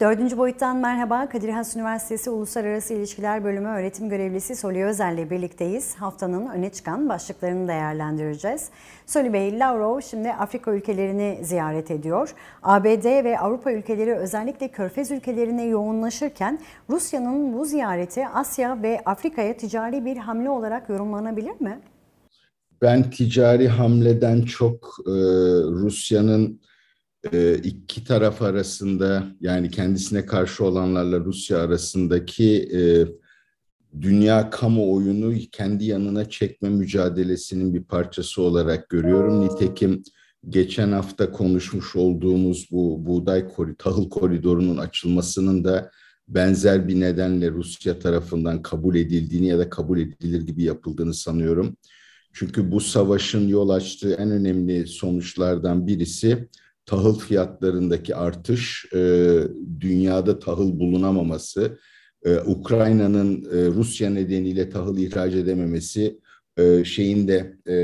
Dördüncü boyuttan merhaba. Kadir Has Üniversitesi Uluslararası İlişkiler Bölümü öğretim görevlisi Soli Özel ile birlikteyiz. Haftanın öne çıkan başlıklarını değerlendireceğiz. Soli Bey, Lavrov şimdi Afrika ülkelerini ziyaret ediyor. ABD ve Avrupa ülkeleri özellikle Körfez ülkelerine yoğunlaşırken Rusya'nın bu ziyareti Asya ve Afrika'ya ticari bir hamle olarak yorumlanabilir mi? Ben ticari hamleden çok e, Rusya'nın iki taraf arasında yani kendisine karşı olanlarla Rusya arasındaki e, dünya kamuoyunu kendi yanına çekme mücadelesinin bir parçası olarak görüyorum. Nitekim geçen hafta konuşmuş olduğumuz bu buğday kori, tahıl koridorunun açılmasının da benzer bir nedenle Rusya tarafından kabul edildiğini ya da kabul edilir gibi yapıldığını sanıyorum. Çünkü bu savaşın yol açtığı en önemli sonuçlardan birisi tahıl fiyatlarındaki artış, e, dünyada tahıl bulunamaması, e, Ukrayna'nın e, Rusya nedeniyle tahıl ihraç edememesi, e, şeyinde e,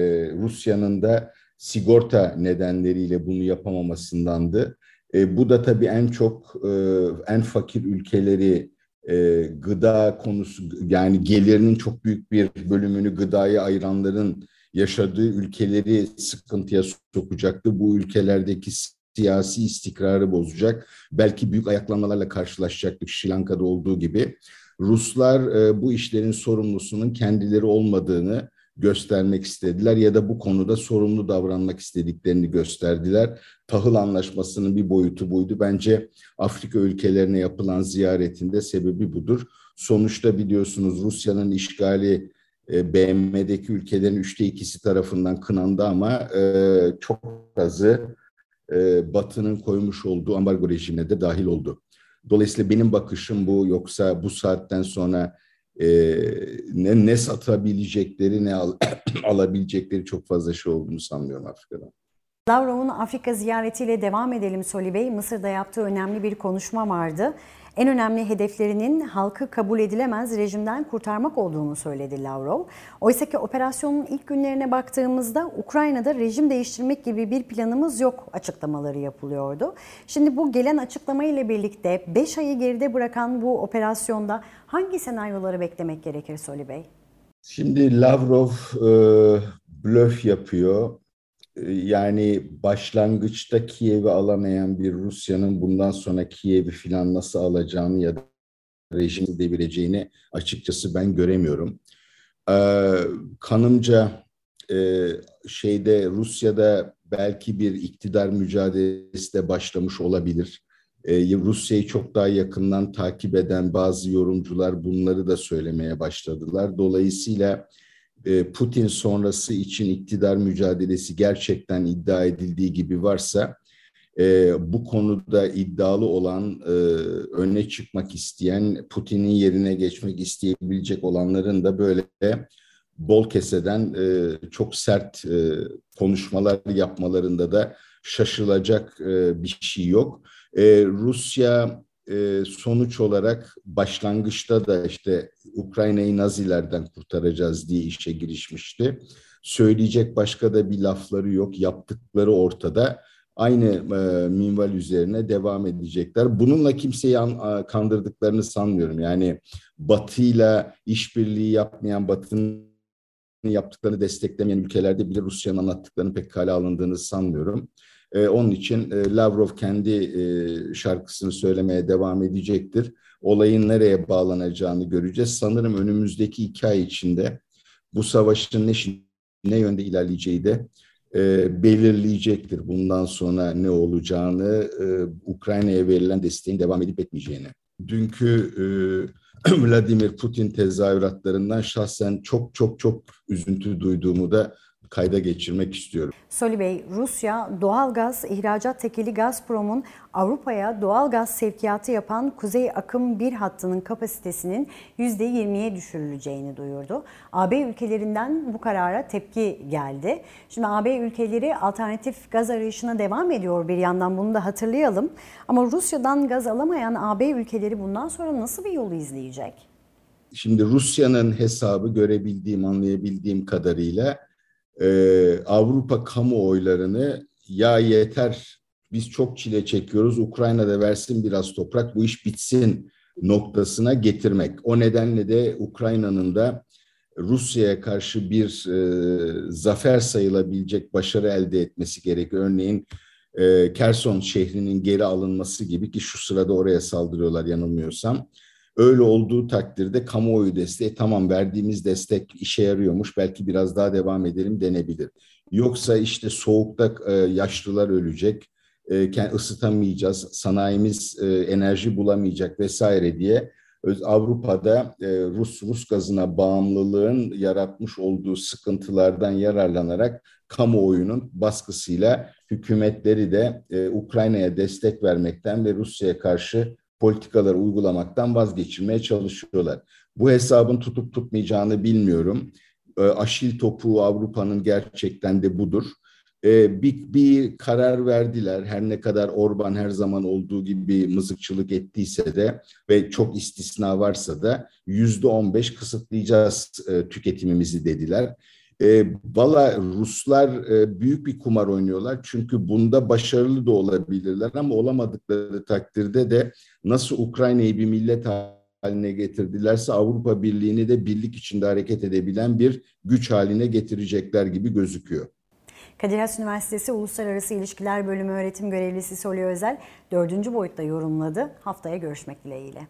Rusya'nın da sigorta nedenleriyle bunu yapamamasındandı. E, bu da tabii en çok e, en fakir ülkeleri e, gıda konusu yani gelirinin çok büyük bir bölümünü gıdaya ayıranların yaşadığı ülkeleri sıkıntıya sokacaktı. Bu ülkelerdeki siyasi istikrarı bozacak. Belki büyük ayaklanmalarla karşılaşacaktık Sri Lanka'da olduğu gibi. Ruslar e, bu işlerin sorumlusunun kendileri olmadığını göstermek istediler ya da bu konuda sorumlu davranmak istediklerini gösterdiler. Tahıl anlaşmasının bir boyutu buydu. Bence Afrika ülkelerine yapılan ziyaretinde sebebi budur. Sonuçta biliyorsunuz Rusya'nın işgali BM'deki ülkelerin üçte ikisi tarafından kınandı ama e, çok azı e, Batı'nın koymuş olduğu ambargo rejimine de dahil oldu. Dolayısıyla benim bakışım bu yoksa bu saatten sonra e, ne, ne satabilecekleri ne al, alabilecekleri çok fazla şey olduğunu sanmıyorum Afrika'da. Lavrov'un Afrika ziyaretiyle devam edelim Soli Bey. Mısır'da yaptığı önemli bir konuşma vardı en önemli hedeflerinin halkı kabul edilemez rejimden kurtarmak olduğunu söyledi Lavrov. Oysa ki operasyonun ilk günlerine baktığımızda Ukrayna'da rejim değiştirmek gibi bir planımız yok açıklamaları yapılıyordu. Şimdi bu gelen açıklama ile birlikte 5 ayı geride bırakan bu operasyonda hangi senaryoları beklemek gerekir Soli Bey? Şimdi Lavrov e, blöf yapıyor yani başlangıçta Kiev'i alamayan bir Rusya'nın bundan sonra Kiev'i filan nasıl alacağını ya da rejimi devireceğini açıkçası ben göremiyorum. Ee, kanımca e, şeyde Rusya'da belki bir iktidar mücadelesi de başlamış olabilir. Ee, Rusya'yı çok daha yakından takip eden bazı yorumcular bunları da söylemeye başladılar. Dolayısıyla Putin sonrası için iktidar mücadelesi gerçekten iddia edildiği gibi varsa e, bu konuda iddialı olan, e, öne çıkmak isteyen, Putin'in yerine geçmek isteyebilecek olanların da böyle bol keseden çok sert konuşmalar yapmalarında da şaşılacak bir şey yok. Rusya e, sonuç olarak başlangıçta da işte Ukrayna'yı Nazilerden kurtaracağız diye işe girişmişti. Söyleyecek başka da bir lafları yok, yaptıkları ortada. Aynı e, minval üzerine devam edecekler. Bununla kimseyi an, kandırdıklarını sanmıyorum. Yani Batı'yla işbirliği yapmayan, Batı'nın yaptıklarını desteklemeyen ülkelerde bile Rusya'nın anlattıklarını pek kale alındığını sanmıyorum. E, onun için e, Lavrov kendi e, şarkısını söylemeye devam edecektir. Olayın nereye bağlanacağını göreceğiz. Sanırım önümüzdeki iki ay içinde bu savaşın ne, ne yönde ilerleyeceği de e, belirleyecektir. Bundan sonra ne olacağını, e, Ukrayna'ya verilen desteğin devam edip etmeyeceğini. Dünkü e, Vladimir Putin tezahüratlarından şahsen çok çok çok üzüntü duyduğumu da kayda geçirmek istiyorum. Soli Bey, Rusya doğal gaz ihracat tekeli Gazprom'un Avrupa'ya doğal gaz sevkiyatı yapan Kuzey Akım 1 hattının kapasitesinin %20'ye düşürüleceğini duyurdu. AB ülkelerinden bu karara tepki geldi. Şimdi AB ülkeleri alternatif gaz arayışına devam ediyor bir yandan bunu da hatırlayalım. Ama Rusya'dan gaz alamayan AB ülkeleri bundan sonra nasıl bir yolu izleyecek? Şimdi Rusya'nın hesabı görebildiğim, anlayabildiğim kadarıyla e, Avrupa kamuoylarını ya yeter biz çok çile çekiyoruz. Ukrayna da versin biraz toprak bu iş bitsin noktasına getirmek. O nedenle de Ukrayna'nın da Rusya'ya karşı bir e, zafer sayılabilecek başarı elde etmesi gerekiyor. Örneğin e, Kerson şehrinin geri alınması gibi ki şu sırada oraya saldırıyorlar yanılmıyorsam. Öyle olduğu takdirde kamuoyu desteği tamam verdiğimiz destek işe yarıyormuş belki biraz daha devam edelim denebilir. Yoksa işte soğukta e, yaşlılar ölecek, e, ısıtamayacağız, sanayimiz e, enerji bulamayacak vesaire diye Avrupa'da e, Rus Rus gazına bağımlılığın yaratmış olduğu sıkıntılardan yararlanarak kamuoyunun baskısıyla hükümetleri de Ukrayna'ya destek vermekten ve Rusya'ya karşı politikaları uygulamaktan vazgeçirmeye çalışıyorlar. Bu hesabın tutup tutmayacağını bilmiyorum. E, aşil topuğu Avrupa'nın gerçekten de budur. E, bir, bir karar verdiler. Her ne kadar Orban her zaman olduğu gibi mızıkçılık ettiyse de ve çok istisna varsa da yüzde on beş kısıtlayacağız e, tüketimimizi dediler. E, Valla Ruslar e, büyük bir kumar oynuyorlar çünkü bunda başarılı da olabilirler ama olamadıkları takdirde de nasıl Ukrayna'yı bir millet haline getirdilerse Avrupa Birliği'ni de birlik içinde hareket edebilen bir güç haline getirecekler gibi gözüküyor. Kadir Has Üniversitesi Uluslararası İlişkiler Bölümü öğretim görevlisi Soli Özel dördüncü boyutta yorumladı. Haftaya görüşmek dileğiyle.